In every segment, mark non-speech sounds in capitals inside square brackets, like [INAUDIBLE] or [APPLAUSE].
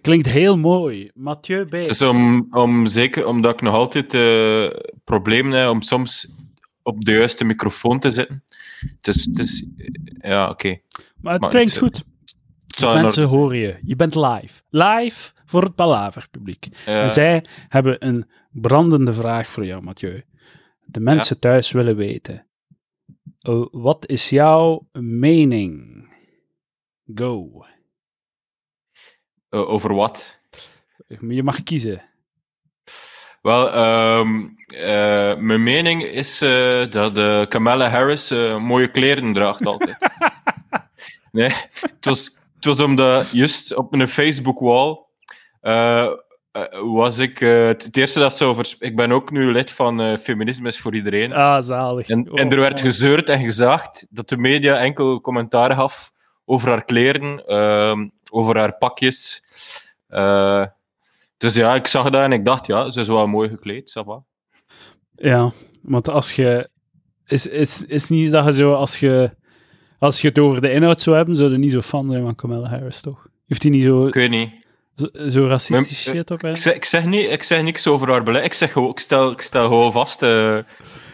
Klinkt heel mooi. Mathieu B. Dus om, om zeker omdat ik nog altijd uh, problemen heb om soms op de juiste microfoon te zitten. Dus, dus ja, oké. Maar het klinkt goed. Mensen horen je. Je bent live. Live voor het Palaver-publiek. En zij hebben een brandende vraag voor jou, Mathieu. De mensen thuis willen weten. Uh, wat is jouw mening? Go. Uh, over wat? Je mag kiezen. Wel, um, uh, mijn mening is uh, dat uh, Kamala Harris mooie kleren draagt altijd. [LAUGHS] nee, het was, het was omdat juist op mijn Facebook-wall was ik het, eerste dat ze over... Ik ben ook nu lid van Feminisme is voor iedereen. Ah, zalig. En, en er werd gezeurd en gezaagd dat de media enkel commentaar gaf over haar kleren, ehm, over haar pakjes. Dus ja, ik zag dat en ik dacht, ja, ze is wel mooi gekleed. Ja, want als je... Is, is, is niet dat je zo, als je, als je het over de inhoud zou hebben, zou je niet zo fan zijn van Kamala Harris, toch? Heeft hij niet zo... Ik weet niet. Zo, zo racistisch shit op ik zeg, ik, zeg niet, ik zeg niks over haar beleid. Ik, zeg gewoon, ik, stel, ik stel gewoon vast... Uh,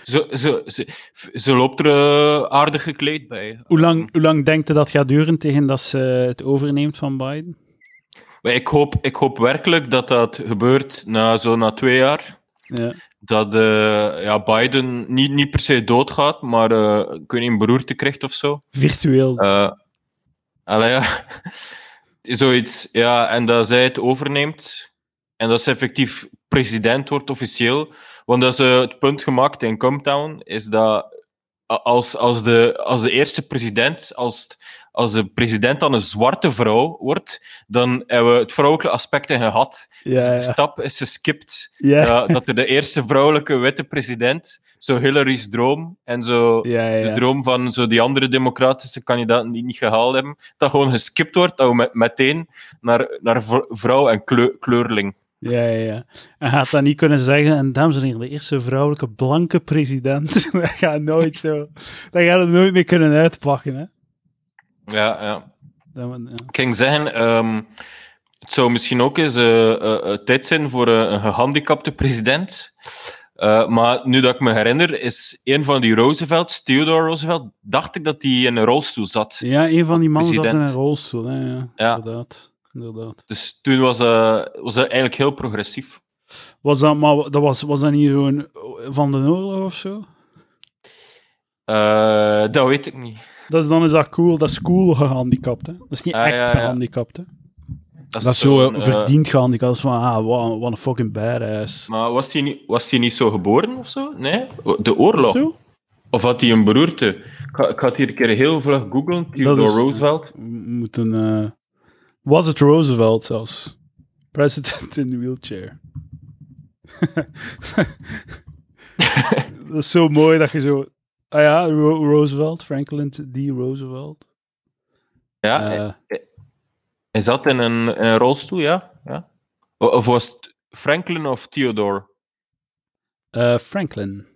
ze, ze, ze, ze, loopt er uh, aardig gekleed bij. Hoe lang, hoe lang denkt je dat gaat duren tegen dat ze het overneemt van Biden? Ik hoop, ik hoop werkelijk dat dat gebeurt na zo na twee jaar. Ja. Dat uh, ja, Biden niet, niet per se doodgaat, maar uh, weet niet, een beroerte krijgt of zo. Virtueel. Uh, allee, ja. [LAUGHS] Zoiets, ja, en dat zij het overneemt en dat ze effectief president wordt officieel. Want dat is het punt gemaakt in Comptown, is dat als, als, de, als de eerste president, als, als de president dan een zwarte vrouw wordt, dan hebben we het vrouwelijke aspect in gehad. Ja, dus de stap is geskipt. Ja. dat er de eerste vrouwelijke witte president, zo Hillary's droom, en zo de droom van zo die andere democratische kandidaten die niet gehaald hebben, dat gewoon geskipt wordt, dat we meteen naar, naar vrouw en kleurling ja, ja, ja. En gaat dat niet kunnen zeggen, en dames en heren, de eerste vrouwelijke blanke president, [LAUGHS] dat gaat nooit zo, dat gaat het nooit meer kunnen uitpakken, hè. Ja, ja. Ik ging zeggen, um, het zou misschien ook eens uh, uh, tijd zijn voor uh, een gehandicapte president. maar nu dat ik me herinner, is een van die Roosevelts, Theodore Roosevelt, dacht ik dat hij in een rolstoel zat. Ja, een van die mannen zat in een rolstoel, hè, ja, ja. inderdaad inderdaad. Dus toen was, uh, was dat eigenlijk heel progressief. Was dat, maar dat was, was dat niet gewoon van de oorlog of zo? Uh, dat weet ik niet. Dat is, dan is dat cool, dat is cool gehandicapt, hè? Dat is niet ah, echt ja, ja. gehandicapt, hè? Dat, dat is zo uh, verdiend gehandicapt. Dat is van, ah, what, what a fucking badass. Maar was hij niet, was hij niet zo geboren of zo? Nee? De oorlog? Zo? Of had hij een beroerte? Ik ga, ik ga het hier een keer heel vlug googlen. Theodore Roosevelt. We moeten... Was het Roosevelt zelfs? President in wheelchair. [LAUGHS] dat is zo mooi dat je zo... Ah ja, Roosevelt, Franklin D. Roosevelt. Ja, uh, hij zat in een, in een rolstoel, ja? ja. Of was het Franklin of Theodore? Uh, Franklin.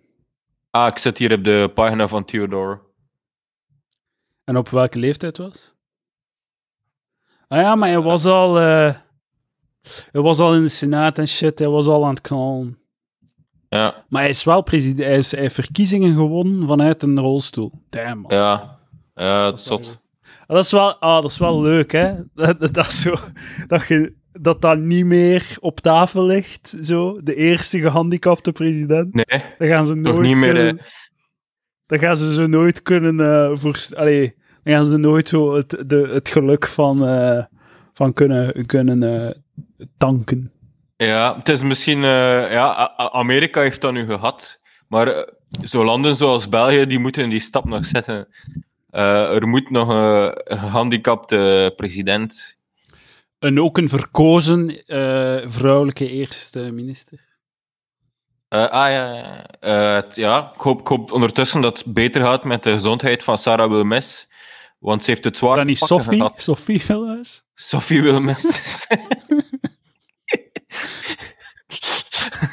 Ah, ik zit hier op de pagina van Theodore. En op welke leeftijd was? Ah ja, maar hij was al... Uh, hij was al in de Senaat en shit. Hij was al aan het knallen. Ja. Maar hij is wel president... Hij, is, hij heeft verkiezingen gewonnen vanuit een rolstoel. Damn, man. Ja. Ja, dat is zot. Ah, dat is wel, ah, dat is wel leuk, hè? Dat, dat, dat, zo, dat, je, dat dat niet meer op tafel ligt, zo. De eerste gehandicapte president. Nee. Dan gaan ze nooit niet meer... Kunnen, dan gaan ze zo nooit kunnen uh, voorstellen dan gaan ze nooit zo het, de, het geluk van, uh, van kunnen, kunnen uh, tanken. Ja, het is misschien... Uh, ja, Amerika heeft dat nu gehad, maar zo landen zoals België, die moeten die stap nog zetten. er moet nog een, gehandicapte president. En ook een verkozen vrouwelijke eerste minister. Uh, ah ja, uh, ja. Ik hoop, ik hoop ondertussen dat het beter gaat met de gezondheid van Sarah Wilmes. Want ze heeft het zwaar. Is dat niet Sophie? Sophie Wilmes? Sophie Wilmes.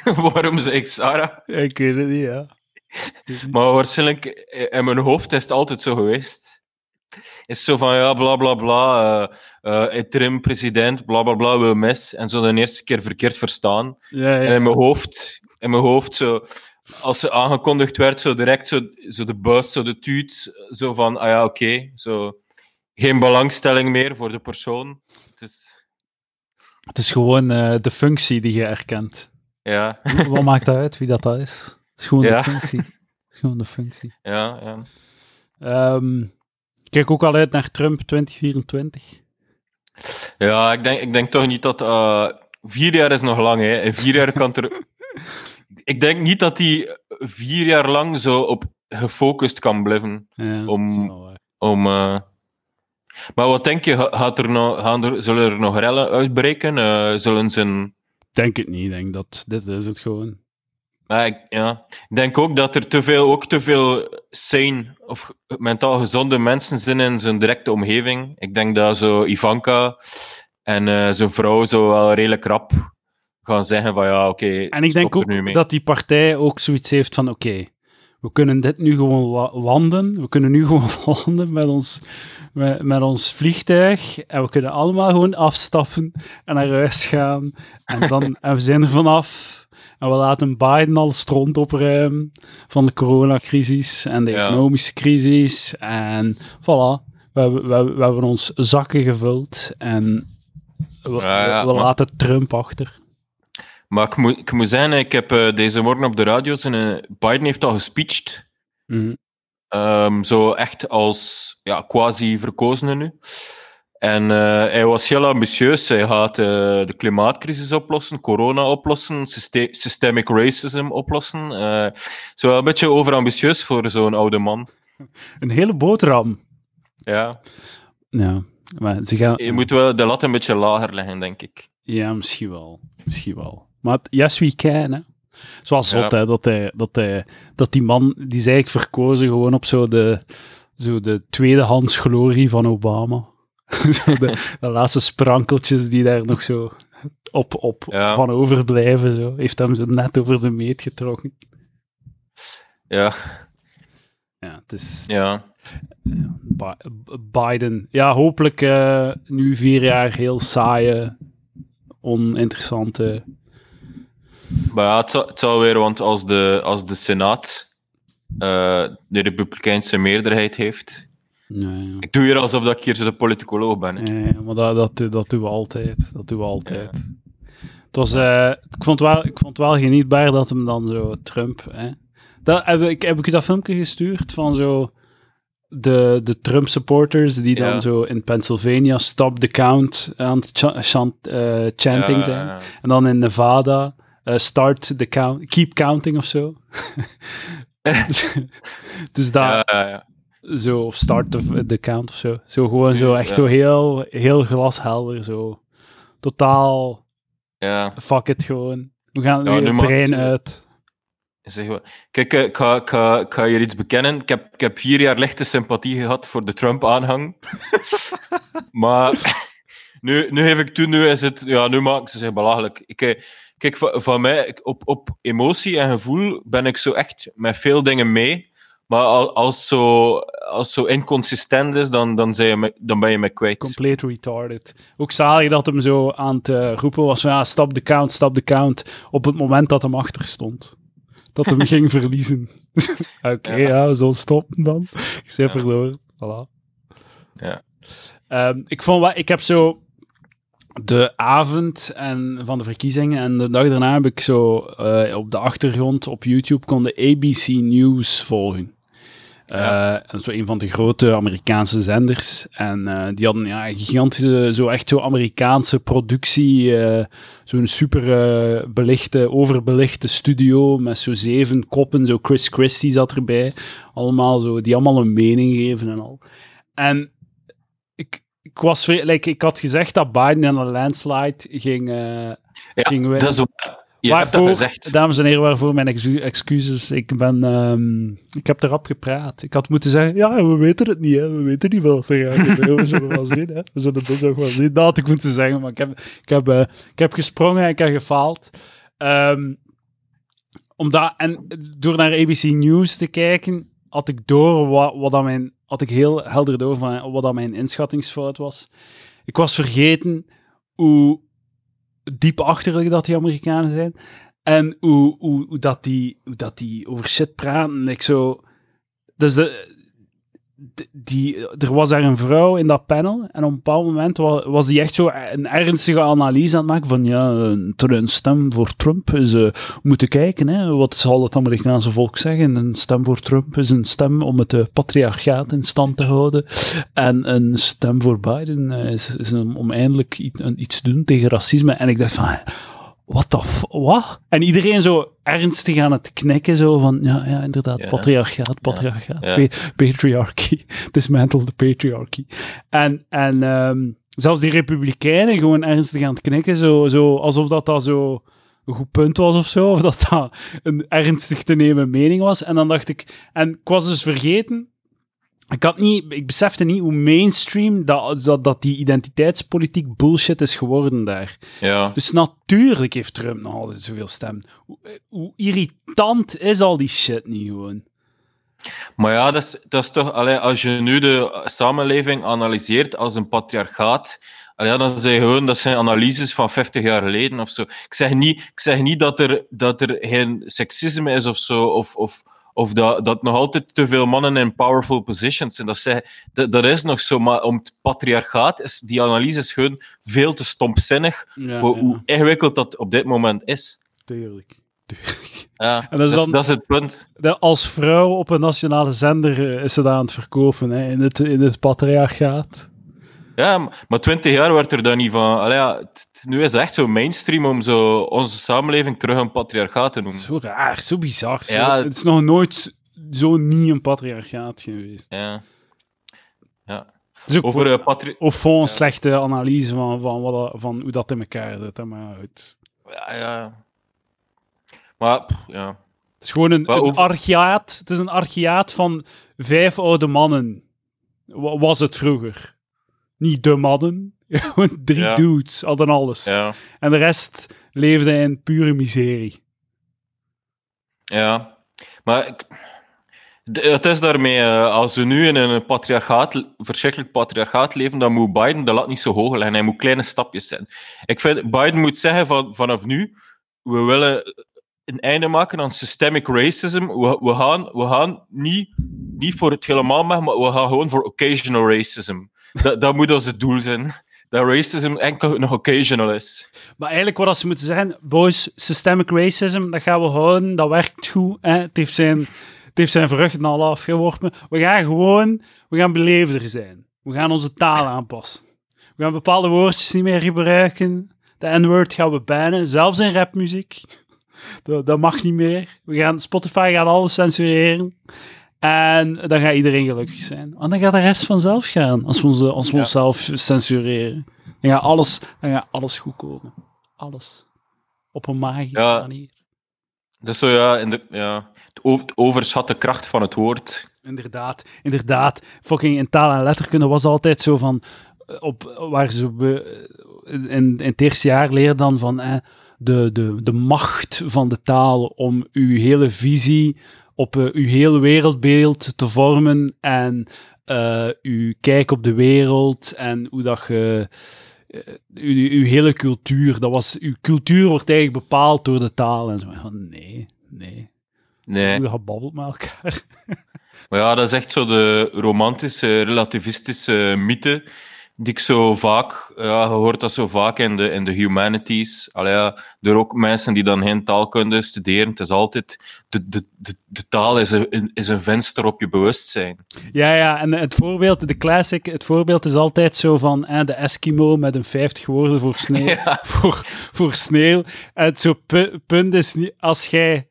[LAUGHS] Waarom zeg ik Sarah? Ik weet het niet, ja. Maar waarschijnlijk, in mijn hoofd is het altijd zo geweest. is zo van ja, bla bla bla, uh, interim president, bla bla bla, wil mis. En zo de eerste keer verkeerd verstaan. Ja, ja. En in mijn hoofd, in mijn hoofd zo, als ze aangekondigd werd, zo direct zo, zo de bus, zo de tuut, zo van, ah ja, oké, zo geen belangstelling meer voor de persoon. Het is, het is gewoon uh, de functie die je erkent. Ja. Wat maakt dat uit, wie dat, dat is? Het is gewoon ja. de functie. Het is gewoon de functie. [LAUGHS] Ja, ja. Um, kijk ook al uit naar Trump 2024. Ja, ik denk, ik denk toch niet dat... Uh, vier jaar is nog lang, hè. In vier jaar kan er... [LAUGHS] ik denk niet dat hij vier jaar lang zo op gefocust kan blijven. Ja, om... om uh, maar wat denk je, gaat er nog, gaan er, zullen er nog rellen uitbreken? Uh, zullen ze... Een... Denk het niet, ik denk dat dit is het gewoon. Ja ik, ja, ik denk ook dat er te veel, ook te veel sane of mentaal gezonde mensen zijn in zijn directe omgeving. Ik denk dat zo Ivanka en uh, zijn vrouw zo wel redelijk rap gaan zeggen van ja, oké. Okay, en ik denk ook dat die partij ook zoiets heeft van oké, we kunnen dit nu gewoon landen. We kunnen nu [LAUGHS] gewoon landen met ons, met, met, ons vliegtuig. En we kunnen allemaal gewoon afstappen en naar huis gaan. En, dan, [LAUGHS] en we zijn er vanaf. En we laten Biden al stront opruimen van de coronacrisis en de economische crisis. En voilà, we, we, we, we, hebben ons zakken gevuld en we, ja, we laten Trump achter. Maar ik moet, ik moet zeggen, ik heb uh, deze morgen op de radio zijn, uh, Biden heeft al gespeecht. Mm um, zo echt als ja, quasi verkozene nu. En uh, hij was heel ambitieus. Hij gaat de klimaatcrisis oplossen, corona oplossen, syste systemic racism oplossen. zo een beetje overambitieus voor zo'n oude man. [LAUGHS] Een hele boterham. Ja. Ja, maar ze gaan... Je moet wel de lat een beetje lager leggen, denk ik. Ja, misschien wel. Misschien wel. Maar yes, we can, hè. Zoals zot, hè, dat, hij, dat, hij, dat die man, die is eigenlijk verkozen gewoon op zo de, zo de tweedehands glorie van Obama. [LAUGHS] zo de, de, laatste sprankeltjes die daar nog zo op, op van overblijven. Zo. Heeft hem zo net over de meet getrokken. Ja. Ja, het is... Ja. Biden. Ja, hopelijk uh, nu vier jaar heel saaie, oninteressante maar ja, het zal, weer, want als de, als de Senaat uh, de Republikeinse meerderheid heeft. Nee, ja. Ik doe hier alsof dat ik hier de politicoloog ben. Nee, maar dat, dat, dat doen we altijd. Dat doen we altijd. Het was, uh, ik, vond wel, ik vond wel genietbaar dat hem dan zo Trump. Hè, dat, heb, ik, heb ik u dat filmpje gestuurd van zo de, de Trump supporters die dan ja. zo in Pennsylvania stop the count aan het chant, uh, chanting ja, zijn. En dan in Nevada start the count, keep counting of zo. [LAUGHS] dus daar, ja, ja, zo, of start the, the count of zo. Zo gewoon zo, echt zo heel, heel glashelder, zo. Totaal, ja. fuck it gewoon. We gaan nu het brein uit. Zeg Kijk, ik ga, ik, ga, ik ga hier iets bekennen. Ik heb, ik heb vier jaar lichte sympathie gehad voor de Trump-aanhang. [LAUGHS] maar [LAUGHS] nu, nu heb ik toen, nu is het, ja, nu maken ze zich belachelijk. Ik, eh, Kijk, van, mij, op, op emotie en gevoel ben ik zo echt met veel dingen mee. Maar als het zo, als zo inconsistent is, dan, dan, je me, dan ben je me kwijt. Compleet retarded. Ook zalig dat hem zo aan het uh, roepen was van ja, stop de count, stop de count. Op het moment dat hem achter stond. Dat hem [LAUGHS] ging verliezen. [LAUGHS] Oké, ja. we zullen stoppen dan. Ik zei ja. verloren. Voilà. Ja. Um, ik, vond, ik heb zo de avond en van de verkiezingen en de dag daarna heb ik zo uh, op de achtergrond op YouTube kon de ABC News volgen. Ja. Uh, zo een van de grote Amerikaanse zenders. En uh, die hadden ja, een gigantische, zo echt zo Amerikaanse productie. Zo'n super belichte, overbelichte studio met zo zeven koppen. Zo Chris Christie zat erbij. Allemaal zo, die allemaal een mening geven en al. En ik, was, like, ik had gezegd dat Biden in een landslide ging, uh, ja, ging winnen. Dat is ook, je waarvoor, hebt dat gezegd. Dames en heren, waarvoor mijn excuses. Ik, ben, um, ik heb erop gepraat. Ik had moeten zeggen, ja, we weten het niet. Hè. We weten niet wat er gaat We zullen wel zien. Hè. We zullen het nog wel zien. Dat had ik moeten zeggen, maar ik heb, ik heb, uh, ik heb gesprongen en ik heb gefaald. Um, omdat, en door naar ABC News te kijken, had ik door wat, wat dan mijn had ik heel helder door van wat dat mijn inschattingsfout was. Ik was vergeten hoe diep achterlijk dat die Amerikanen zijn. En hoe, hoe, hoe, dat, die, hoe dat die over shit praten. Ik zo... Dus de, die, er was daar een vrouw in dat panel en op een bepaald moment was, was die echt zo een ernstige analyse aan het maken van ja, een, stem voor Trump is, uh, moeten kijken, hè, wat zal het Amerikaanse volk zeggen? Een stem voor Trump is een stem om het uh, patriarchaat in stand te houden en een stem voor Biden uh, is, om eindelijk iets, iets te doen tegen racisme. En ik dacht van wat the wat? En iedereen zo ernstig aan het knikken, zo van, ja, ja inderdaad, ja. patriarchaat, patriarchaat, ja. patriarchy, [LAUGHS] dismantle the patriarchy. En, en um, zelfs die republikeinen gewoon ernstig aan het knikken, zo, zo, alsof dat dat zo een goed punt was of zo, of dat dat een ernstig te nemen mening was. En dan dacht ik, en ik was dus vergeten ik, had niet, ik besefte niet hoe mainstream dat, dat, dat die identiteitspolitiek bullshit is geworden daar. Ja. Dus natuurlijk heeft Trump nog altijd zoveel stem. Hoe, hoe irritant is al die shit niet gewoon? Maar ja, dat is, dat is toch... Allee, als je nu de samenleving analyseert als een patriarchaat, allee, dan je gewoon dat zijn analyses van 50 jaar geleden of zo. Ik zeg niet, ik zeg niet dat, er, dat er geen seksisme is of zo, of... of of dat, dat nog altijd te veel mannen in powerful positions zijn. Dat, zij, dat, dat is nog zo, maar om het patriarchaat is die analyse is gewoon veel te stompzinnig voor hoe ingewikkeld dat op dit moment is. Tuurlijk. Ja, en dat is, dan, dat is het punt. Als vrouw op een nationale zender eh, is ze daar aan het verkopen hè, in, het, in het patriarchaat. Ja, maar twintig jaar werd er dan niet van. Allee, ja, nu is het echt zo mainstream om zo onze samenleving terug een patriarchaat te noemen. Zo raar, zo bizar. Zo. Ja, het is nog nooit zo niet een patriarchaat geweest. Ja. Ja. Over, uh, patri of voor een slechte analyse van, van, wat, van hoe dat in elkaar zit. Maar het... Ja, ja. Maar, ja. Het is gewoon een, een archeaat. Het is een archeaat van vijf oude mannen. Was het vroeger. Niet de mannen, gewoon [LAUGHS] drie dudes hadden alles. Ja. En de rest leefde in pure miserie. Ja, maar het is daarmee, eh, als we nu in een patriarchaat, verschrikkelijk patriarchaat leven, dan moet Biden de lat niet zo hoog leggen. Hij moet kleine stapjes zijn. Ik vind, Biden moet zeggen van, vanaf nu, we willen een einde maken aan systemic racism. We, we, gaan, we gaan niet, niet voor het helemaal maar we gaan gewoon voor occasional racism. Dat, dat moet ons het doel zijn. Dat racism enkel nog occasional is. Maar eigenlijk wat ze moeten zeggen, boys, systemic racism, dat gaan we houden, dat werkt goed. Het, heeft zijn, het heeft zijn vruchten al afgeworpen. We gaan gewoon, we gaan beleefder zijn. We gaan onze taal aanpassen. We gaan bepaalde woordjes niet meer gebruiken. De N-word gaan we bannen, zelfs in rapmuziek. [LAUGHS] Dat, dat mag niet meer. We gaan, Spotify gaat alles censureren. En dan gaat iedereen gelukkig zijn. En dan gaat de rest vanzelf gaan, als we, onze, als we onszelf censureren. Dan gaat, alles, dan gaat alles goed komen. Alles. Op een magische ja. manier. Dus zo ja, in de, ja, het overschatte kracht van het woord. Inderdaad, inderdaad. Fucking in taal en letterkunde was altijd zo van, eh, op, waar ze in, in het eerste jaar leren dan van eh, de, de, de macht van de taal om uw hele visie op uh, uw hele wereldbeeld te vormen en uh, uw kijk op de wereld en hoe dat je... Uh, uw, uw, hele cultuur, dat was, uw cultuur wordt eigenlijk bepaald door de taal. En zo. Nee, nee. Nee. Hoe babbelt met elkaar. [LAUGHS] maar ja, dat is echt zo de romantische, relativistische mythe die ik zo vaak, ja, je hoort dat zo vaak in de, in de humanities. Allee, ja, er ook mensen die dan geen taalkunde studeren. Het is altijd, de, de, de, de taal is een, is een venster op je bewustzijn. Ja, ja, en het voorbeeld, de classic, het voorbeeld is altijd zo van eh, de Eskimo met een 50 woorden voor sneeuw. [LAUGHS] [LAUGHS] Voor, voor sneeuw. En het zo punt is als jij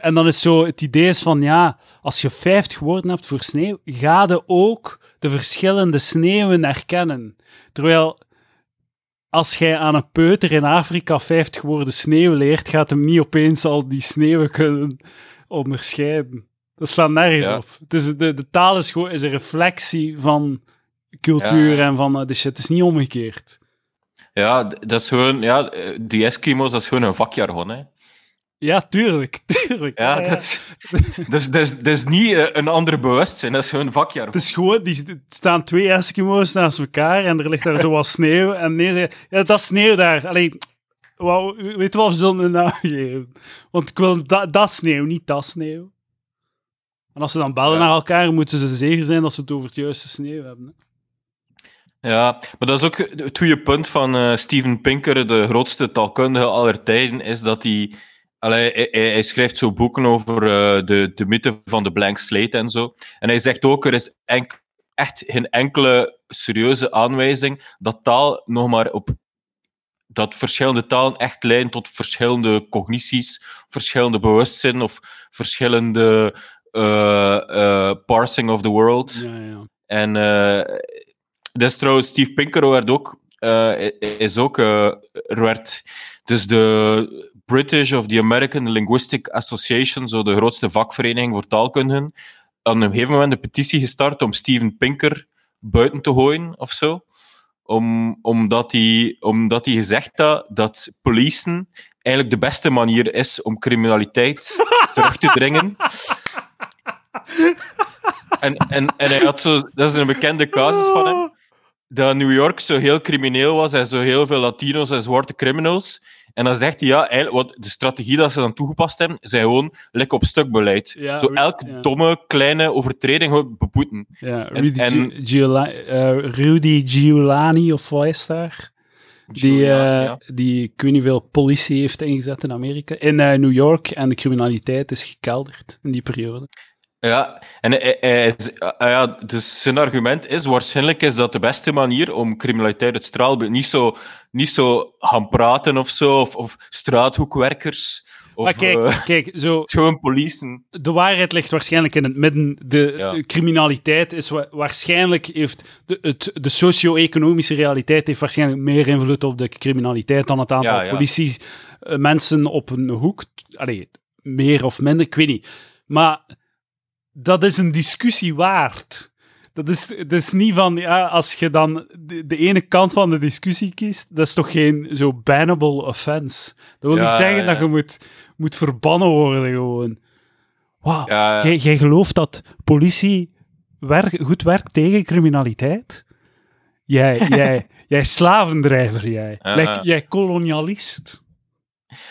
en dan is zo het idee is van ja, als je 50 woorden hebt voor sneeuw, ga je ook de verschillende sneeuwen herkennen. Terwijl als jij aan een peuter in Afrika 50 woorden sneeuw leert, gaat hem niet opeens al die sneeuwen kunnen onderscheiden. Dat slaat nergens op. Het is, de, de taal is gewoon is een reflectie van cultuur en van uh, de shit. Het is niet omgekeerd. Ja, dat is gewoon, ja, die Eskimo's, dat is gewoon een vakjargon, hè. Ja, tuurlijk. [LAUGHS] tuurlijk. Ja, dat is, dus, dus, dus niet eh, een ander bewustzijn, dat is gewoon vakjaar. Het is gewoon, die er staan twee Eskimo's naast elkaar en er ligt daar zo wat [LAUGHS] sneeuw. En nee, ja, dat is sneeuw daar. Alleen, wow, weet je wat we zullen een naam [LAUGHS] geven? Want ik wil dat, dat sneeuw, niet dat sneeuw. En als ze dan bellen naar elkaar, moeten ze zeker zijn dat ze het over het juiste sneeuw hebben. Ja, maar dat is ook het goede punt van uh, Steven Pinker, de grootste taalkundige aller tijden, is dat hij... Allee, hij, hij, schrijft zo boeken over uh, de, de mythe van de blank slate en zo. En hij zegt ook, er is enk, echt geen enkele serieuze aanwijzing dat taal nog maar op dat verschillende talen echt leiden tot verschillende cognities, verschillende bewustzijn of verschillende uh, uh, parsing of the world. Ja, ja. En dat is trouwens, Steve Pinker werd ook, is ook, er werd dus de British of the American Linguistic Association, zo de grootste vakvereniging voor taalkundigen, aan een gegeven moment een petitie gestart om Steven Pinker buiten te gooien of zo. Om, omdat, hij, omdat hij gezegd had dat policen eigenlijk de beste manier is om criminaliteit [LAUGHS] terug te dringen. En, en, en hij had zo, dat is een bekende casus van hem, dat New York zo heel crimineel was en zo heel veel Latino's en zwarte criminals. En dan zegt hij, ja, eigenlijk, wat de strategie dat ze dan toegepast hebben, zijn gewoon lekker op stuk beleid. Ja, zo elke ja. domme, kleine overtreding gewoon beboeten. Ja, En- Rudy, en- Giula- eh, Rudy Giuliani, of wat is daar? Die, eh, ja. die, ik weet niet veel politie heeft ingezet in Amerika. In eh, New York. En de criminaliteit is gekelderd in die periode. Ja, en hij- ah ja, dus zijn argument is, waarschijnlijk is dat de beste manier om criminaliteit uit straalbeeld, niet zo, niet zo gaan praten of zo, of, of straathoekwerkers, of maar kijk, eh, kijk zo, [LAUGHS] gewoon policen. de waarheid ligt waarschijnlijk in het midden. De, Ja. de criminaliteit is wa- waarschijnlijk heeft de, het, de socio-economische realiteit heeft waarschijnlijk meer invloed op de criminaliteit dan het aantal Ja, ja. politie eh, mensen op een hoek. Allee, meer of minder, ik weet niet. Maar dat is een discussie waard. Dat is, dat is niet van, ja, als je dan de, de ene kant van de discussie kiest, dat is toch geen zo bannable offense. Dat wil Ja, niet zeggen ja, dat je moet, moet verbannen worden gewoon. Ja. jij, jij gelooft dat politie werk, goed werkt tegen criminaliteit? Jij, [LAUGHS] jij, jij slavendrijver, jij. Like, jij kolonialist.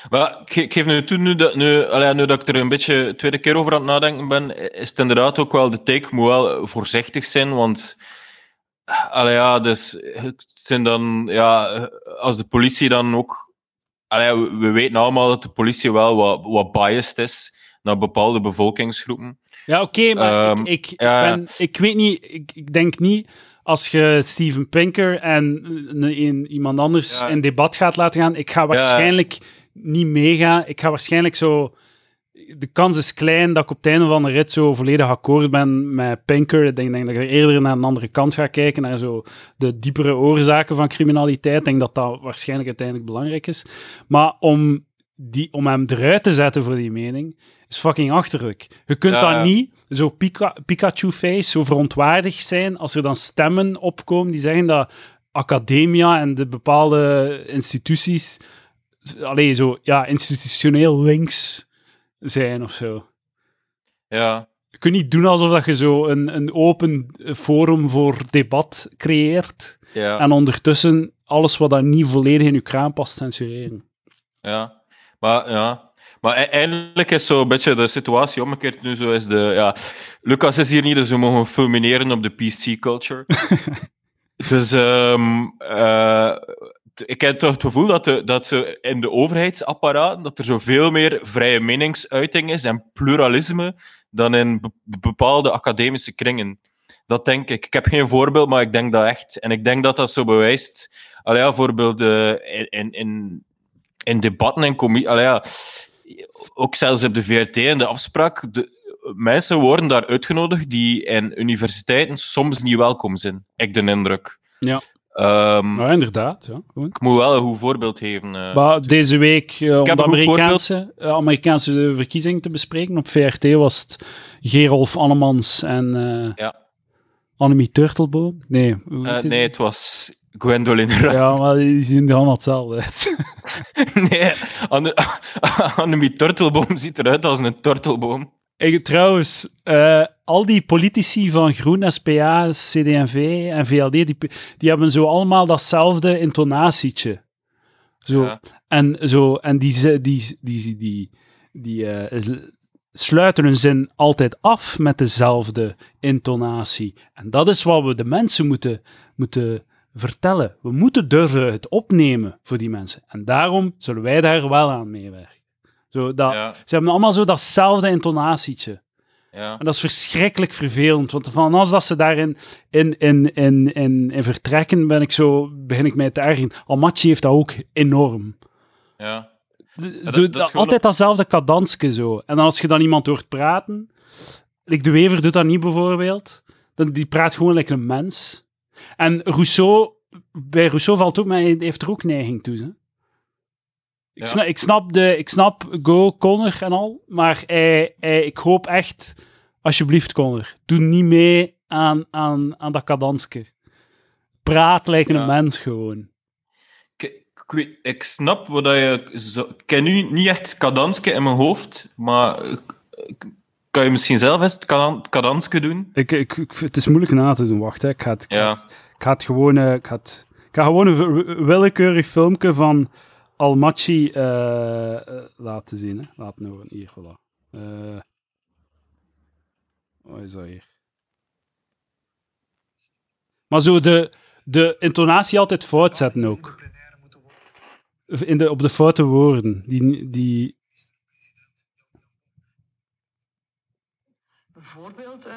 Maar ik ge- ik geef nu toe, nu dat, nu, allee, nu dat ik er een beetje tweede keer over aan het nadenken ben, is het inderdaad ook wel de take, ik moet wel voorzichtig zijn, want allee, ja, dus, het zijn dan, ja, als de politie dan ook... Allee, we, we weten allemaal dat de politie wel wat, wat biased is naar bepaalde bevolkingsgroepen. Ja, oké, maar Ehm, ik, ik, ja, ja. ben, ik weet niet, ik, ik denk niet als je Steven Pinker en een, een- iemand anders Ja. in debat gaat laten gaan, ik ga waarschijnlijk niet meegaan. Ik ga waarschijnlijk zo... De kans is klein dat ik op het einde van de rit zo volledig akkoord ben met Pinker. Ik denk, denk dat ik eerder naar een andere kant ga kijken, naar zo de diepere oorzaken van criminaliteit. Ik denk dat dat waarschijnlijk uiteindelijk belangrijk is. Maar om, die, om hem eruit te zetten voor die mening, is fucking achterlijk. Je kunt Ja, dat niet zo Pika- Pikachu-face, zo verontwaardigd zijn als er dan stemmen opkomen die zeggen dat academia en de bepaalde instituties alleen zo, ja, institutioneel links zijn of zo. Ja, Je kunt niet doen alsof dat je zo een, een open forum voor debat creëert ja, en ondertussen alles wat daar niet volledig in je kraan past censureren. ja. Maar ja... Maar e- eindelijk is zo een beetje de situatie omgekeerd. Nu zo is de... Ja, Lucas is hier niet, dus we mogen fulmineren op de PC-culture. [LAUGHS] dus ehm, eh, ik heb toch het gevoel dat, de, dat ze in de overheidsapparaat dat er zoveel meer vrije meningsuiting is en pluralisme dan in be- bepaalde academische kringen. Dat denk ik. Ik heb geen voorbeeld, maar ik denk dat echt. En ik denk dat dat zo bewijst. Allee, ja, bijvoorbeeld eh, in, in, in, debatten en. Allee, ja, ook zelfs op de VRT en de afspraak. De, mensen worden daar uitgenodigd die in universiteiten soms niet welkom zijn. Ik de indruk. Ja. Nou, inderdaad. Ja. Ik moet wel een goed voorbeeld geven. eh. Maar deze week, eh, om de Amerikaanse, eh, Amerikaanse verkiezing te bespreken, op VRT was het Gerolf Annemans en Ja. Annemie Turtelboom. Nee, die? nee, het was Gwendoline Rutten. Ja, maar die zien er allemaal hetzelfde uit. [LAUGHS] nee, [LAUGHS] Annemie Turtelboom ziet eruit als een turtelboom. Ik, trouwens, uh, al die politici van Groen, SPA, CD&V en VLD, die, die hebben zo allemaal datzelfde intonatietje. Zo. Ja. En, zo, en die, die, die, die, die uh, sluiten hun zin altijd af met dezelfde intonatie. En dat is wat we de mensen moeten, moeten vertellen. We moeten durven het opnemen voor die mensen. En daarom zullen wij daar wel aan meewerken. Zo, dat, Ze hebben allemaal zo datzelfde intonatietje. Ja. En dat is verschrikkelijk vervelend, want van als dat ze daarin in, in, in, in, in vertrekken, ben ik zo, begin ik mij te ergeren. Almachi heeft dat ook enorm. Ja. dat, altijd datzelfde kadansje zo. En als je dan iemand hoort praten, like de Wever doet dat niet bijvoorbeeld, dan, die praat gewoon lekker een mens. En Rousseau, bij Rousseau valt ook, maar hij heeft er ook neiging toe. Hè? Ik, snap, ik, snap de, ik snap Go, Connor en al, maar hij, hij, ik hoop echt, alsjeblieft Connor, doe niet mee aan, aan, aan dat kadanske. Praat lijkt een mens gewoon. Ik, ik, ik, snap wat je... Zo, ik ken nu niet echt kadanske in mijn hoofd, maar kan je misschien zelf eens kadanske doen? Ik, ik, het is moeilijk na te doen, wacht. Hè. Ik, ga het, ik, ja. ga het, gewoon... ik, ga het, ik ga gewoon een willekeurig filmpje van Almachi uh, laten zien. Hè. Laten horen. Hier, voilà. Uh, wat is dat hier? Maar zo de, de intonatie altijd fout zetten ook. In de, op de foute woorden. Die, die... Bijvoorbeeld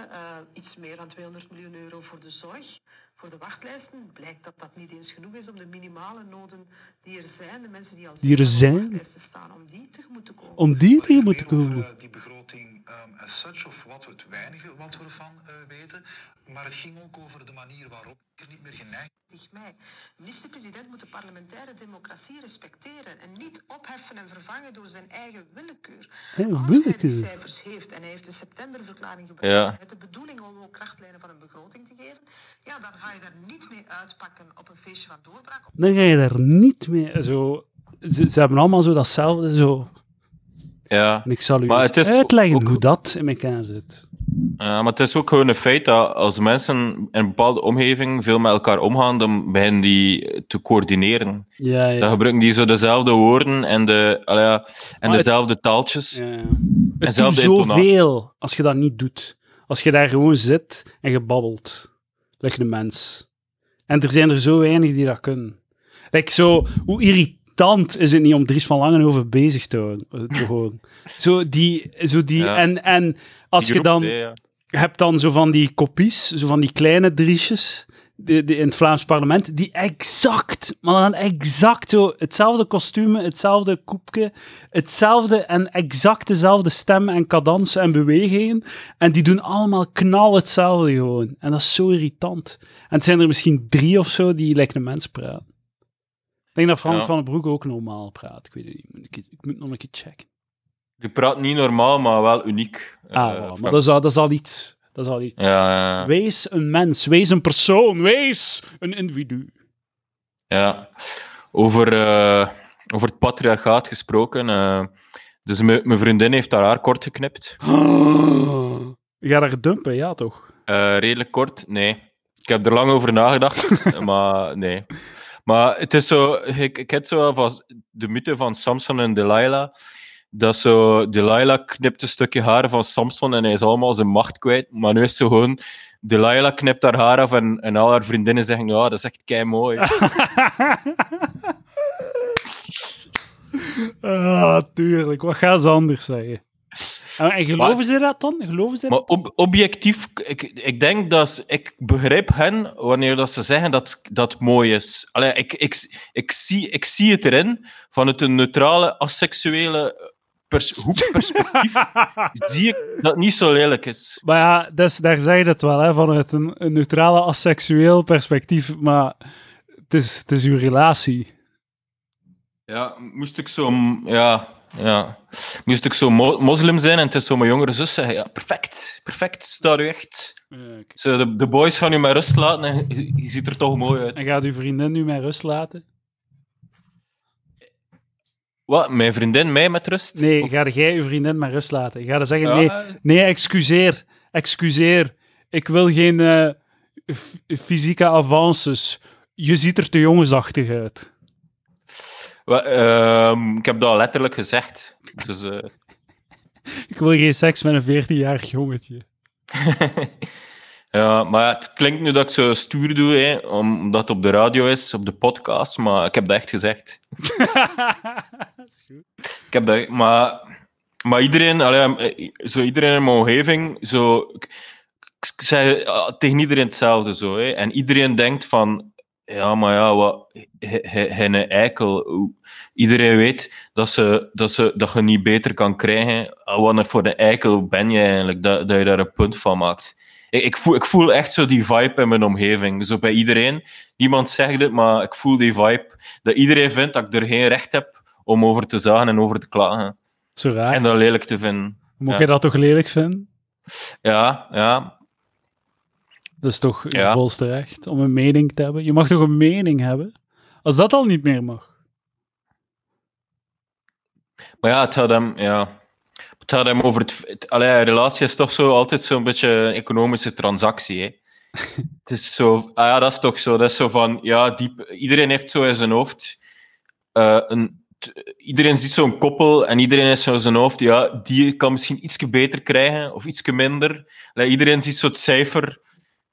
iets meer dan 200 miljoen euro voor de zorg. Voor de wachtlijsten blijkt dat dat niet eens genoeg is om de minimale noden die er zijn, de mensen die al die er zijn, wachtlijsten staan, om die tegemoet te komen. Om die tegemoet te komen. Over, uh, die begroting um, as such, of wat we het weinige wat we ervan uh, weten. Maar het ging ook over de manier waarop er niet meer geneigd mei. Minister-president moet de parlementaire democratie respecteren en niet opheffen en vervangen door zijn eigen willekeur. Als hij de cijfers heeft en hij heeft de septemberverklaring gebruikt met de bedoeling om ook krachtlijnen van een begroting te geven, ja, dan ga je daar niet mee uitpakken op een feestje van doorbraak. Dan ga je daar niet mee zo... Ze, ze hebben allemaal zo datzelfde, zo... Ja. En ik zal u uitleggen hoe dat in elkaar zit. Ja, maar het is ook gewoon een feit dat als mensen in een bepaalde omgeving veel met elkaar omgaan, dan beginnen die te coördineren. Ja, ja. Dan gebruiken die zo dezelfde woorden en, de, ja, en dezelfde taaltjes. Ja, doet zoveel als je dat niet doet. Als je daar gewoon zit en je Leg de mens. En er zijn er zo weinig die dat kunnen. Like zo, hoe irritant is het niet om Dries van Langenhoven bezig te, houden. [LAUGHS] zo die, zo die en, en als je dan hebt dan zo van die kopies, zo van die kleine driesjes die in het Vlaams parlement, die exact, maar dan exact zo, hetzelfde kostuum, hetzelfde koepje, hetzelfde en exact dezelfde stem en cadans en bewegingen. En die doen allemaal knal hetzelfde gewoon. En dat is zo irritant. En het zijn er misschien drie of zo die lijken een mens praten. Ik denk dat Frank van den Broek ook normaal praat. Ik weet het niet. Ik, ik moet nog een keer checken. Je praat niet normaal, maar wel uniek. Ah, uh, maar dat is, al, dat is al iets. Dat is al iets. Ja, ja, Wees een mens, wees een persoon, wees een individu. Ja, over, uh, over het patriarchaat gesproken. Uh, dus mijn vriendin heeft haar haar kort geknipt. [GASPS] Je gaat haar dumpen, ja toch? redelijk kort, nee. Ik heb er lang over nagedacht, [LAUGHS] maar nee. Maar het is zo, ik, ik heb zo van de mythe van Samson en Delilah dat zo, Delilah knipt een stukje haar van Samson en hij is allemaal zijn macht kwijt. Maar nu is zo gewoon, Delilah knipt haar haar af en, en al haar vriendinnen zeggen, ja, dat is echt kei mooi. [LAUGHS] ah, tuurlijk. Wat gaan ze anders zeggen? En geloven ze dat dan? Geloven ze maar Ob objectief, ik, ik denk dat ik begrijp hen wanneer dat ze zeggen dat dat mooi is. Allee, ik, ik, ik, zie, ik zie het erin van het een neutrale, asexuele pers hoekperspectief [LAUGHS] zie ik dat het niet zo lelijk is. Maar ja, dus, daar zeg je het wel, hè, vanuit een, een neutrale, asexueel perspectief, maar het is, het is uw relatie. Ja, moest ik zo... Ja, ja. Moest ik zo mo moslim zijn en het is zo mijn jongere zus zeggen, ja, perfect, perfect, staat u echt Zo, de, de boys gaan u met rust laten en je, ziet er toch mooi uit. En gaat uw vriendin nu met rust laten? Wat? Mijn vriendin mij met rust? Nee, of... ga jij uw vriendin met rust laten? Ga zeggen, nee, nee, excuseer, excuseer. Ik wil geen uh, fysieke avances. Je ziet er te jongensachtig uit. Well, uh, ik heb dat letterlijk gezegd. Dus, uh... [LAUGHS] ik wil geen seks met een 14-jarig jongetje. [LAUGHS] ja, maar het klinkt nu dat ik zo stoer doe, hè, omdat het op de radio is, op de podcast, maar ik heb dat echt gezegd. [LAUGHS] is goed. Ik heb dat, maar, maar iedereen, allee, zo iedereen in mijn omgeving, zo, ik, ik zei tegen iedereen hetzelfde zo, hè, en iedereen denkt van, ja, maar ja, wat, een eikel. Iedereen weet dat, ze, dat, ze, dat je niet beter kan krijgen. Wat voor een eikel ben je eigenlijk, dat, dat je daar een punt van maakt. Ik, voel, ik voel echt zo die vibe in mijn omgeving. Zo bij iedereen. Niemand zegt het, maar ik voel die vibe. Dat iedereen vindt dat ik er geen recht heb om over te zagen en over te klagen. Zo raar. En dat lelijk te vinden. Moet je dat toch lelijk vinden? Ja, ja. Dat is toch ja. volste recht om een mening te hebben. Je mag toch een mening hebben? Als dat al niet meer mag. Maar ja, het hem, ja. Het gaat hem over het. het allee, relatie is toch zo altijd zo'n beetje een economische transactie. Hè? [LAUGHS] het is zo. Ah ja, dat is toch zo. Dat is zo van. Ja, diep, iedereen heeft zo in zijn hoofd. Uh, een, iedereen ziet zo'n koppel en iedereen heeft zo in zijn hoofd. Ja, die kan misschien iets beter krijgen of iets minder. Allee, iedereen ziet zo het cijfer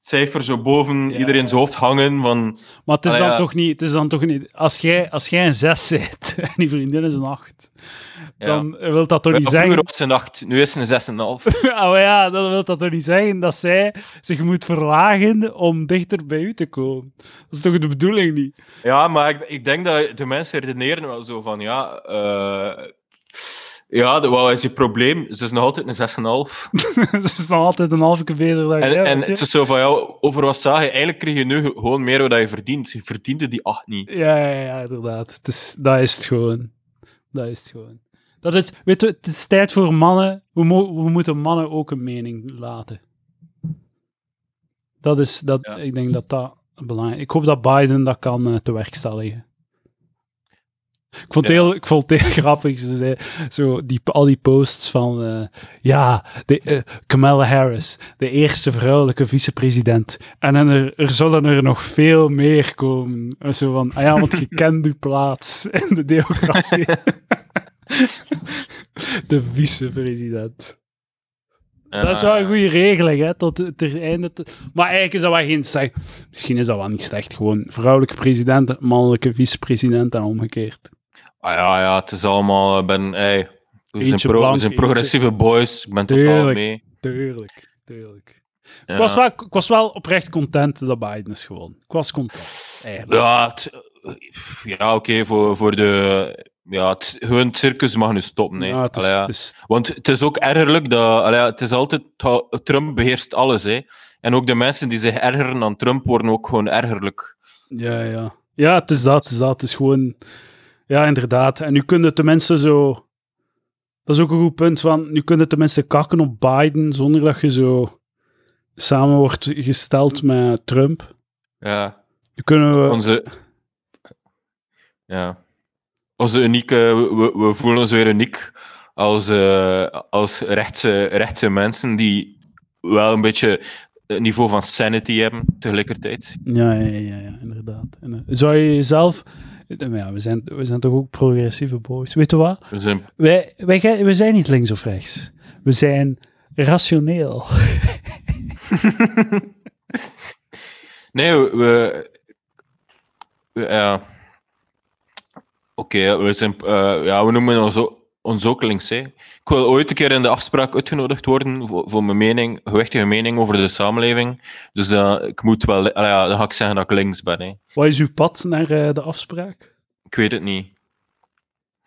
cijfer zo boven ja, iedereen's hoofd hangen. Van, maar het is, dan toch niet, het is dan toch niet... Als jij, als jij een 6 zit [LAUGHS] en die vriendin is een 8, dan wil dat toch niet zeggen... Vroeger was ze een 8, nu is ze een 6,5. oh [LAUGHS] ja, dan wil dat toch niet zeggen dat zij zich moet verlagen om dichter bij u te komen. Dat is toch de bedoeling niet? Ja, maar ik, ik denk dat de mensen redeneren wel zo van, ja... Uh, ja, wat is je probleem? Ze is nog altijd een 6,5. [LAUGHS] Ze is nog altijd een halve keer beter dan En, en het is zo van, ja, over wat zag je? Eigenlijk kreeg je nu gewoon meer wat je verdient. Je verdiende die 8 niet. Ja, ja, ja inderdaad. Het is, dat is het gewoon. Dat is het gewoon. Dat is, weet je, het is tijd voor mannen. We, mo we moeten mannen ook een mening laten. Dat is, dat, ik denk dat dat belangrijk is. Ik hoop dat Biden dat kan uh, te werkstelligen. Ik vond, het heel, ik vond het heel [LAUGHS] grappig. Ze zei, zo die, al die posts van. Uh, ja, de, uh, Kamala Harris, de eerste vrouwelijke vicepresident. En er, er zullen er nog veel meer komen. Zo van. Ah ja, want je [LAUGHS] kent uw plaats in de democratie. [LAUGHS] [LAUGHS] de vicepresident. Dat is wel een goede regeling, hè, tot het einde. Te... Maar eigenlijk is dat wel geen slecht. Misschien is dat wel niet slecht. Gewoon vrouwelijke president, mannelijke vicepresident en omgekeerd. Ah, ja, ja, het is allemaal... Ik ben, hey, we zijn, pro, we zijn progressieve boys. Ik ben totaal mee. Tuurlijk, tuurlijk. Ja. Ik, was wel, ik was wel oprecht content dat Biden is gewoon. Ik was content, eigenlijk. Ja, ja oké, okay, voor, voor de... Ja, het, gewoon circus mag nu stoppen. Nee. Ja, het is, ja. Het is... Want het is ook ergerlijk dat... Allee, het is altijd... Trump beheerst alles, hè. En ook de mensen die zich ergeren aan Trump worden ook gewoon ergerlijk. Ja, ja. Ja, het is dat. Het is, dat. Het is gewoon... Ja, inderdaad. En nu kunnen de mensen zo... Dat is ook een goed punt van... Nu kunnen de mensen kakken op Biden zonder dat je zo samen wordt gesteld met Trump. Ja. Nu kunnen we... Onze... Ja. Onze unieke... We, we voelen ons weer uniek als, uh, als rechtse, rechtse mensen die wel een beetje het niveau van sanity hebben tegelijkertijd. Ja, ja, ja, ja inderdaad. Zou je jezelf ja, we, zijn, we zijn toch ook progressieve boys. Weet je wat? We zijn... Wij, wij, we zijn niet links of rechts. We zijn rationeel. [LAUGHS] nee, we... we ja. Oké, zijn... Uh, ja, we noemen ons, ons ook links. Hè. Ik wil ooit een keer in de afspraak uitgenodigd worden voor, voor mijn mening, gewichtige mening over de samenleving. Dus uh, ik moet wel... Uh, ja, dan ga ik zeggen dat ik links ben. Hè. Wat is uw pad naar uh, de afspraak? Ik weet het niet.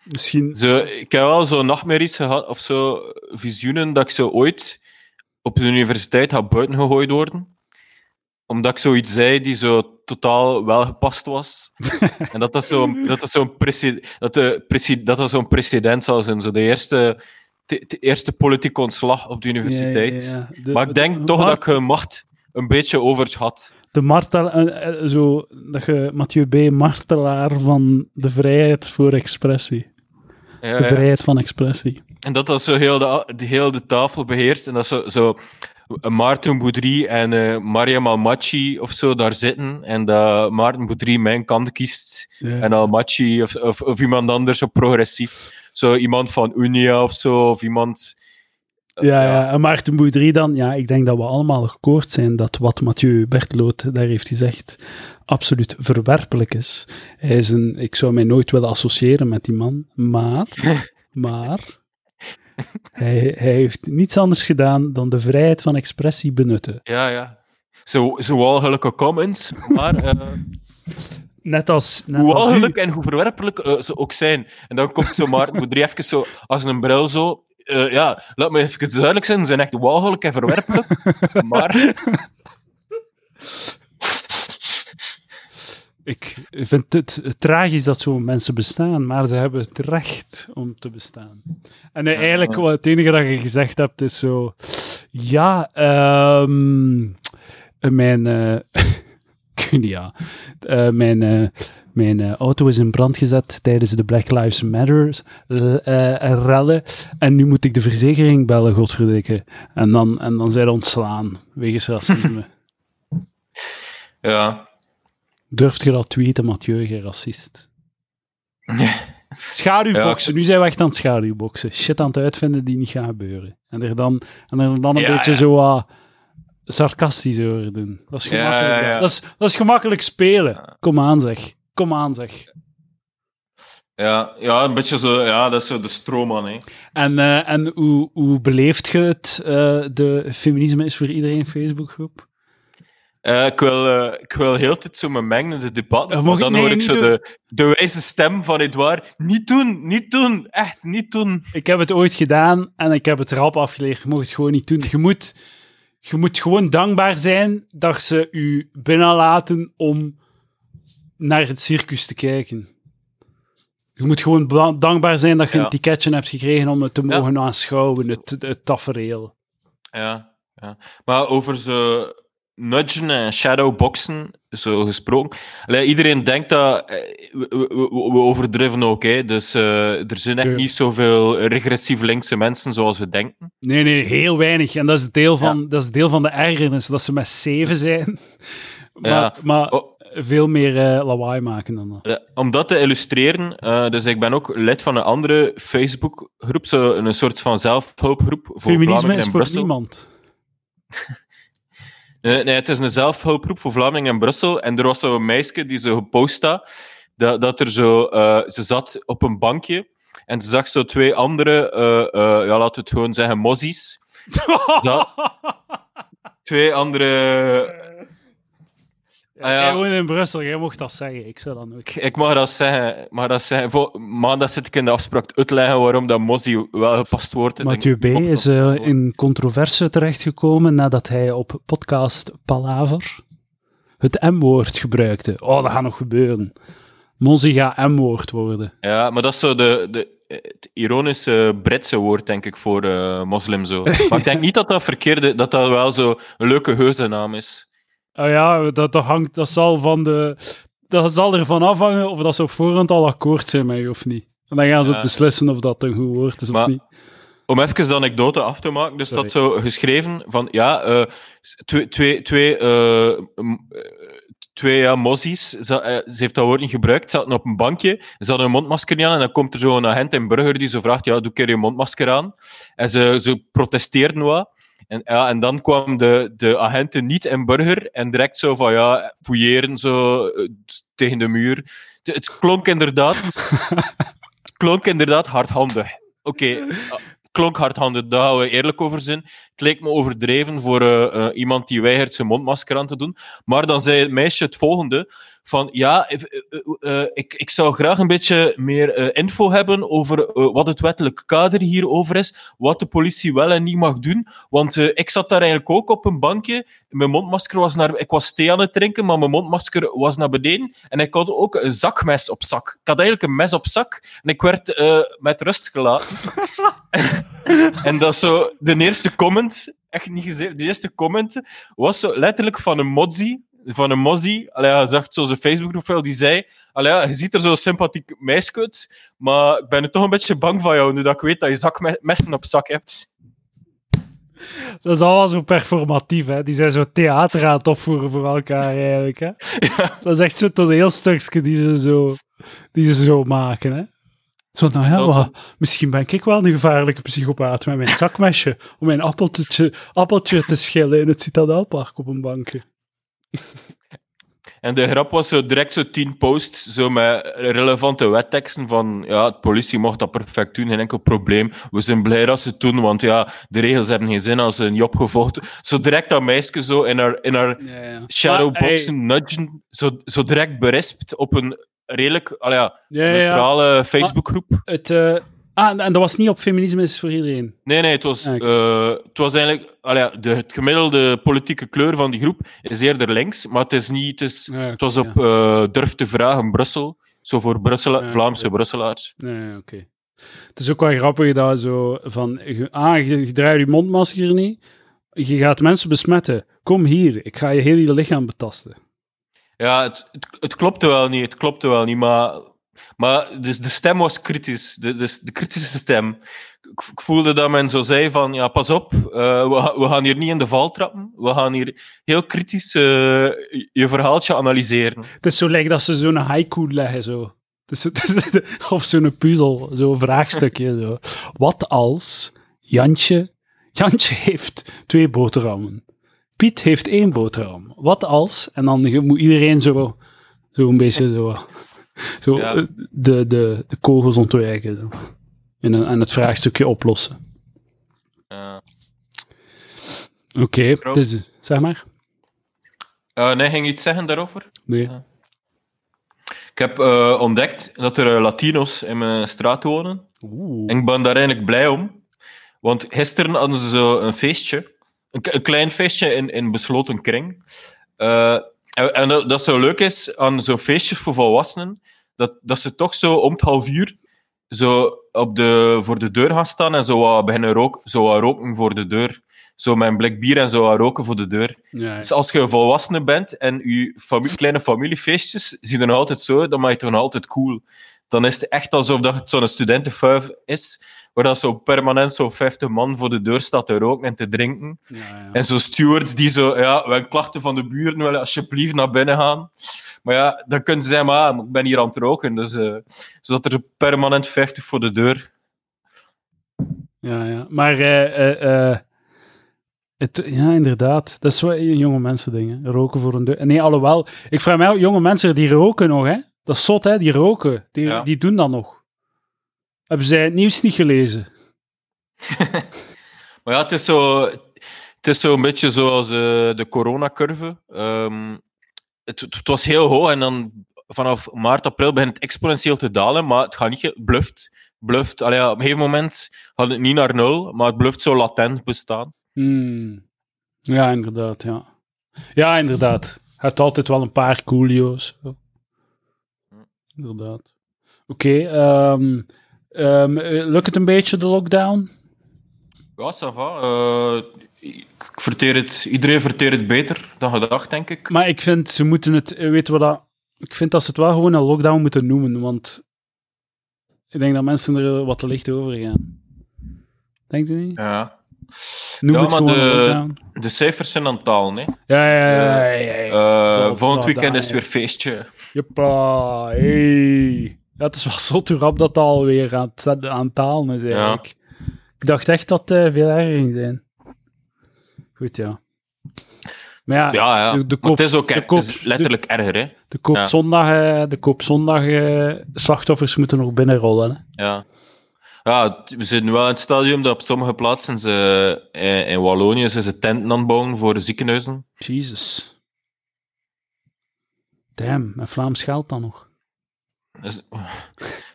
Misschien... Zo, ik heb wel zo nachtmerries gehad, of zo visioenen, dat ik zo ooit op de universiteit ga buiten gegooid worden. Omdat ik zoiets zei die zo totaal wel gepast was. [LAUGHS] en dat dat zo'n dat dat zo'n dat de dat dat zo'n precedent zal zijn. Zo de eerste de, eerste politieke ontslag op de universiteit. maar ik denk toch dat ik macht een beetje overschat. De martel, zo, dat je Mathieu B. martelaar van de vrijheid voor expressie. Ja, de vrijheid van expressie. En dat dat zo heel de, de, heel de tafel beheerst. En dat zo, zo Maarten Boudry en uh, Mariam Almachi of zo daar zitten. En dat Maarten Boudry mijn kant kiest. En Almachi of, of, of, iemand anders op progressief. Zo iemand van Unia of zo. Of iemand. Ja, ja, en Maarten Boudry dan. Ja, ik denk dat we allemaal gekoord zijn dat wat Mathieu Bertloot daar heeft gezegd absoluut verwerpelijk is. Hij is een, ik zou mij nooit willen associëren met die man, maar, [LAUGHS] maar [LAUGHS] hij, hij heeft niets anders gedaan dan de vrijheid van expressie benutten. Ja, ja. Zo, zo walgelijke comments, maar... Uh... Net als... Net hoe walgelijk en hoe verwerpelijk uh, ze ook zijn. En dan komt zo maar, moet er even zo, als een bril zo... Uh, ja, laat me even duidelijk zijn, ze zijn echt walgelijk en verwerpelijk, [LAUGHS] maar... Ik vind het, tragisch dat zo'n mensen bestaan, maar ze hebben het recht om te bestaan. En eigenlijk, wat het enige dat je gezegd hebt, is zo... Ja, um, mijn... [LAUGHS] Uh, ja, uh, mijn... Uh, mijn auto is in brand gezet tijdens de Black Lives Matter rellen. En nu moet ik de verzekering bellen, godverdikke. En dan, en dan zijn ze ontslaan, wegens racisme. [LAUGHS] ja, Durft je dat tweeten, Mathieu, je racist? Schaduwboksen. Nu zijn we echt aan het schaduwboksen. Shit aan het uitvinden die niet gaat gebeuren. En er dan, en er dan een beetje zo uh, sarcastisch over doen. Dat is gemakkelijk, Dat, is, dat is gemakkelijk spelen. Kom aan, zeg. Kom aan, zeg. Ja, ja, een beetje zo, ja, dat is zo de stroomman. Hè. En, uh, en hoe, hoe beleeft je het, uh, de Feminisme is voor iedereen Facebookgroep? Uh, ik, wil, uh, ik wil heel tijd zo me mengen in de debat. dan hoor ik zo de, de wijze stem van Edouard. Niet doen, niet doen, echt niet doen. Ik heb het ooit gedaan en ik heb het rap afgeleerd. Je mag het gewoon niet doen. Je moet, je moet gewoon dankbaar zijn dat ze u binnenlaten om naar het circus te kijken. Je moet gewoon dankbaar zijn dat je een ticketje hebt gekregen om het te mogen aanschouwen, het, het tafereel. Ja, ja, maar over zo nudgen en shadowboxen, zo gesproken. Allee, iedereen denkt dat... Eh, we, we, overdrijven ook, hè. Dus uh, er zijn echt niet zoveel regressief linkse mensen zoals we denken. Nee, nee, heel weinig. En dat is deel van, dat is deel van de ergernis, dat ze met zeven zijn. [LAUGHS] maar, ja. maar oh. veel meer uh, lawaai maken dan dat. Ja, om dat te illustreren, uh, dus ik ben ook lid van een andere Facebookgroep, zo een soort van zelfhulpgroep voor Feminisme is voor niemand. [LAUGHS] Nee, nee, het is een zelfhulpgroep voor Vlamingen in Brussel. En er was zo'n meisje die zo gepost had, dat, dat er zo... Uh, ze zat op een bankje en ze zag zo twee andere, uh, uh, ja, laten we het gewoon zeggen, mozies. [LAUGHS] twee andere Ah, ja. Jij woont in Brussel, jij mocht dat zeggen. Ik zou dat ook. Ik mag dat zeggen. Maar dat zeggen. Voor maandag zit ik in de afspraak uitleggen waarom dat Mozzie wel gepast wordt. Mathieu B. is uh, in controverse terechtgekomen nadat hij op podcast Palaver het M-woord gebruikte. Oh, dat gaat nog gebeuren. Mozzie gaat M-woord worden. Ja, maar dat is zo de, de, het ironische Britse woord, denk ik, voor uh, moslim. Zo. [LAUGHS] maar ik denk niet dat dat verkeerde, dat dat wel zo een leuke geuzennaam is. Oh ja, dat, dat, hangt, dat zal van de... Dat zal ervan afhangen of dat ze op voorhand al akkoord zijn met je of niet. En dan gaan ze beslissen of dat een goed woord is of niet. Om even de anekdote af te maken, dus dat zo geschreven van, ja, uh, twee, twee, twee, uh, twee ja, mozies, ze, ze, heeft dat woord niet gebruikt, ze zaten op een bankje, ze hadden een mondmasker niet aan en dan komt er zo een agent in burger die zo vraagt, ja, doe keer je mondmasker aan. En ze, ze protesteerden wat. En, ja, en dan kwam de, de agenten niet in burger en direct zo van ja, fouilleren zo eh, tegen de muur. Het, klonk inderdaad, [LAUGHS] het klonk inderdaad hardhandig. Oké, okay, klonk hardhandig, daar gaan we eerlijk over zijn. Het leek me overdreven voor uh, uh, iemand die weigert zijn mondmasker aan te doen. Maar dan zei het meisje het volgende van ja, uh, ik, ik zou graag een beetje meer info hebben over wat het wettelijk kader hierover is, wat de politie wel en niet mag doen, want ik zat daar eigenlijk ook op een bankje, mijn mondmasker was naar, ik was thee aan het drinken, maar mijn mondmasker was naar beneden en ik had ook een zakmes op zak. Ik had eigenlijk een mes op zak en ik werd met rust gelaten. [LAUGHS] en dat zo, de eerste comment, echt niet gezegd, de eerste comment was zo letterlijk van een mozzie, van een mozzie, hij zegt zo zijn Facebook-profiel, die zei, allee, je ziet er zo sympathiek meisje uit, maar ik ben er toch een beetje bang van jou, nu dat ik weet dat je zakmessen op zak hebt. Dat is allemaal zo performatief, hè. Die zijn zo theater aan het opvoeren voor elkaar, eigenlijk, hè. [LAUGHS] Ja. Dat is echt zo'n toneelstukje die ze zo, die ze zo maken, hè. Zo, nou ja, misschien ben ik wel een gevaarlijke psychopaat met mijn zakmesje om mijn appeltje, appeltje te schillen in het Citadelpark op een bankje. En de grap was zo direct zo tien posts zo met relevante wetteksten van ja, de politie mocht dat perfect doen, geen enkel probleem. We zijn blij dat ze het doen, want ja, de regels hebben geen zin als ze een job gevolgd. Zo direct dat meisje zo in haar, in haar ja, ja. shadowboxen nudgen, zo, zo direct berispt op een redelijk al ja, neutrale Facebookgroep. Het, uh, Ah, en dat was niet op feminisme is voor iedereen? Nee, nee, het was, ah, uh, het was eigenlijk... de, het gemiddelde politieke kleur van die groep is eerder links, maar het, is niet, het, is, het was op uh, Durf te vragen Brussel, zo voor Vlaamse Brusselaars. Nee, oké. Het is ook wel grappig dat zo van... Ah, je, je draait je mondmasker niet, je gaat mensen besmetten. Kom hier, ik ga je heel je lichaam betasten. Ja, het, het, het klopte wel niet, het klopte wel niet, maar maar dus de stem was kritisch, de, de, de kritische stem. Ik, voelde dat men zo zei van, ja, pas op, uh, we, gaan hier niet in de val trappen. We gaan hier heel kritisch uh, je verhaaltje analyseren. Het is zo lijkt dat ze zo'n haiku leggen, zo. [LAUGHS] Of zo'n puzzel, zo'n vraagstukje. Zo. Wat als Jantje... Jantje heeft twee boterhammen. Piet heeft één boterham. Wat als... En dan moet iedereen zo, zo een beetje zo zo eh, de, de, de kogels ontwijken. En, en het vraagstukje oplossen. Oké, okay, zeg maar. Uh, nee, ging je iets zeggen daarover? Nee. Ik heb uh, ontdekt dat er Latino's in mijn straat wonen. Oeh. En ik ben daar eigenlijk blij om. Want gisteren hadden ze zo een feestje. Een, een klein feestje in, in besloten kring. En, en dat, dat zo leuk is aan zo'n feestjes voor volwassenen, dat, dat ze toch zo om het half uur zo op de, voor de deur gaan staan en zo wat beginnen roken, zo wat roken voor de deur. Zo met een blik bier en zo wat roken voor de deur. Ja, Dus als je volwassene bent en je familie, kleine familiefeestjes zien er nog altijd zo, dan maak je het nog altijd cool. Dan is het echt alsof dat het zo'n studentenfuif is waar dat zo permanent zo'n 50 man voor de deur staat te roken en te drinken. Ja, ja. En zo stewards die zo, ja, we hebben klachten van de buren, willen alsjeblieft naar binnen gaan. Maar ja, dan kunnen ze zeggen, maar ah, ik ben hier aan het roken. Dus, uh, zodat er permanent 50 voor de deur. Ja, ja. Maar uh, uh, het, ja, inderdaad. Dat is wel een jonge mensen dingen. Roken voor een deur. Nee, alhoewel. Ik vraag mij jonge mensen die roken nog, hè. Dat is zot, hè. Die roken. Die, ja. die doen dat nog. Hebben zij het nieuws niet gelezen? [LAUGHS] maar ja, het is zo, het is zo een beetje zoals uh, de coronacurve. Um, het, het, was heel hoog en dan vanaf maart, april begint het exponentieel te dalen, maar het gaat niet, bluft. bluft. Allee, ja, op een gegeven moment gaat het niet naar nul, maar het bluft zo latent bestaan. Hmm. Ja, inderdaad, ja. Ja, inderdaad. Je hebt altijd wel een paar coolio's. Inderdaad. Oké, okay, um, Um, lukt het een beetje, de lockdown? Ja, ça va. Uh, ik verteer het, iedereen verteert het beter dan gedacht, denk ik. Maar ik vind, ze moeten het... Eh, weet wat dat... Ik vind dat ze het wel gewoon een lockdown moeten noemen, want ik denk dat mensen er wat te licht over gaan. Denk je niet? Ja. Noem ja, het maar de, de cijfers zijn aan dalen, hè. Ja, ja, ja. ja, ja. Uh, volgend weekend is weer feestje. Jeppa, hey. Ja, het is wel zo te rap dat alweer aan het, aan het is eigenlijk. Ja. Ik dacht echt dat het uh, veel erger ging zijn. Goed, ja. Maar ja, ja, ja. De, de koop, het is ook de koop, is letterlijk erger, hè. De koopzondag, ja. de koopzondag uh, slachtoffers moeten nog binnenrollen, hè. Ja. Ja, we zitten wel in het stadium dat op sommige plaatsen ze, in, in Wallonië zijn ze tenten aan het bouwen voor de ziekenhuizen. Jezus. Damn, met Vlaams geld dan nog. [LAUGHS]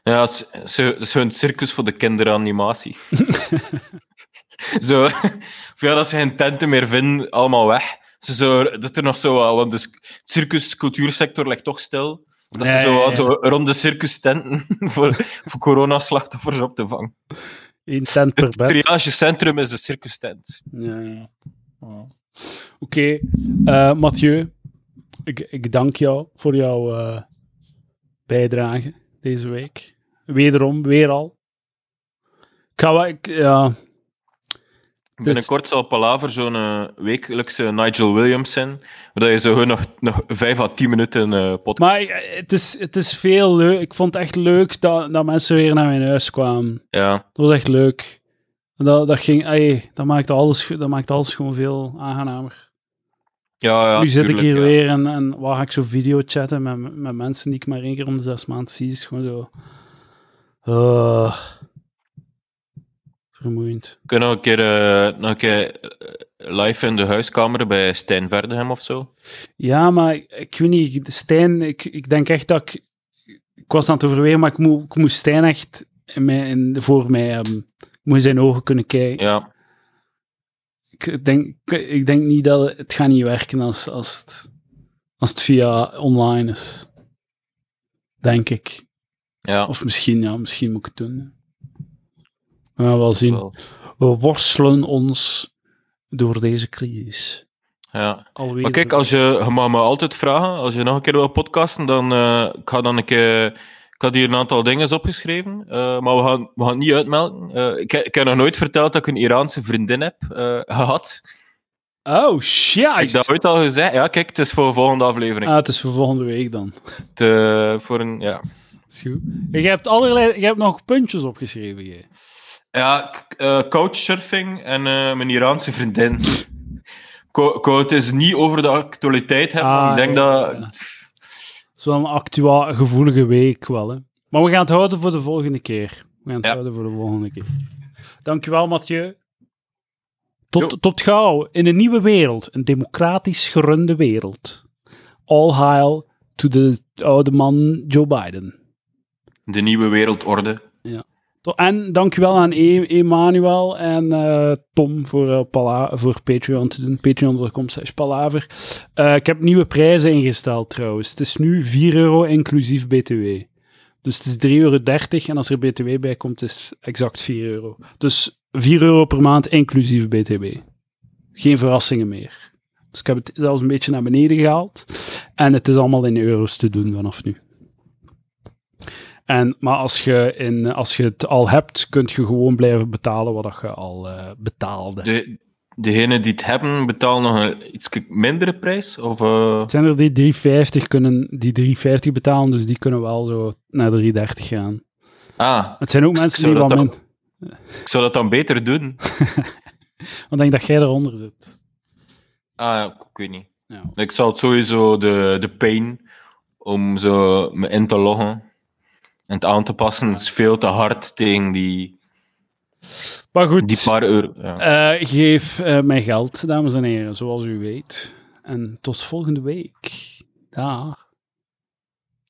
Ja, het is zo'n circus voor de kinderanimatie. [LAUGHS] zo, of ja, dat ze geen tenten meer vinden, allemaal weg. Ze zo, dat er nog zo, want de circus, cultuursector ligt toch stil. Dat ze zo, zo rond de circus tenten [LAUGHS] voor, voor coronaslachtoffers op te vangen. Eén tent per Het bed. triagecentrum is de circus tent. Ja, ja. Oké, eh, Mathieu, ik, ik dank jou voor jouw eh, bijdrage deze week. Wederom, weer al. Ik ga wel, ja, Binnenkort zal Palaver zo'n eh, wekelijkse Nigel Williams zijn, waar je zo nog, nog 5 à 10 minuten eh podcast... maar ik- het is, het is veel leuk. Ik vond het echt leuk dat, dat mensen weer naar mijn huis kwamen. Ja, Dat was echt leuk. Dat, dat, ging, ey, dat, maakte alles, dat maakte alles gewoon veel aangenamer. Ja, ja nu zit ik hier ja. weer en, en waar ga ik zo video chatten met, met mensen die ik maar één keer om de zes maanden zie. is gewoon zo. eh, vermoeiend. We kunnen nog een keer, eh, nog een keer eh, live in de huiskamer bij Stijn Verdehem of zo. Ja, maar ik, ik weet niet, Stijn, ik, ik denk echt dat ik. Ik was aan het overwegen, maar ik, moet ik moest Stijn echt in mij, in, voor mij hebben. Ik moet in zijn ogen kunnen kijken. Ja, Ik, denk, ik denk niet dat het, gaat niet werken als, als, het, als het via online is. Denk ik. ja. Of misschien, ja, misschien moet ik het doen. We gaan wel zien. We worstelen ons door deze crisis. ja. Alweer. Maar kijk, als je, je mag me altijd vragen, als je nog een keer wil podcasten, dan uh, ik ga dan een keer... Ik had hier een aantal dingen opgeschreven, uh, maar we gaan, we gaan het niet uitmelken. Uh, ik, ik heb nog nooit verteld dat ik een Iraanse vriendin heb uh, gehad. Oh, shit! Heb ik dat ooit al gezegd? Ja, kijk, het is voor de volgende aflevering. Ah, het is voor volgende week dan. Te, voor een, ja. Is goed. Je hebt, allerlei, je hebt nog puntjes opgeschreven. Ja, couchsurfing en mijn Iraanse vriendin. ik wou het is niet over de actualiteit hebben, ah, ik denk ja, dat... Ja. Het is wel een actueel gevoelige week wel, hè. Maar we gaan het houden voor de volgende keer. We gaan het ja. houden voor de volgende keer. Dankjewel, Mathieu. Tot, tot gauw in een nieuwe wereld. Een democratisch gerunde wereld. All hail to de oude man Joe Biden. De nieuwe wereldorde. En dankjewel aan e Emanuel en uh, Tom voor, uh, voor Patreon te doen. Patreon.com slash palaver. Uh, ik heb nieuwe prijzen ingesteld trouwens. Het is nu 4 euro inclusief BTW. Dus het is 3,30 euro en als er BTW bij komt is het exact 4 euro. Dus 4 euro per maand inclusief BTW. Geen verrassingen meer. Dus ik heb het zelfs een beetje naar beneden gehaald. En het is allemaal in euro's te doen vanaf nu. En, maar als je, in, als je het al hebt, kun je gewoon blijven betalen wat je al uh, betaalde. De, degenen die het hebben, betalen nog een iets mindere prijs? Of, uh... Het zijn er die 350 kunnen die 350 betalen, dus die kunnen wel zo naar de 330 gaan. Ah. Het zijn ook mensen die wat min... Ik zou dat dan beter doen. [LAUGHS] Want ik denk dat jij eronder zit. Ah, ik weet niet. Ja. Ik zou het sowieso de, de pain om zo me in te loggen en het aan te passen is veel te hard tegen die, maar goed, die paar euro. Ja. Uh, geef uh, mij geld, dames en heren, zoals u weet. En tot volgende week. Dag.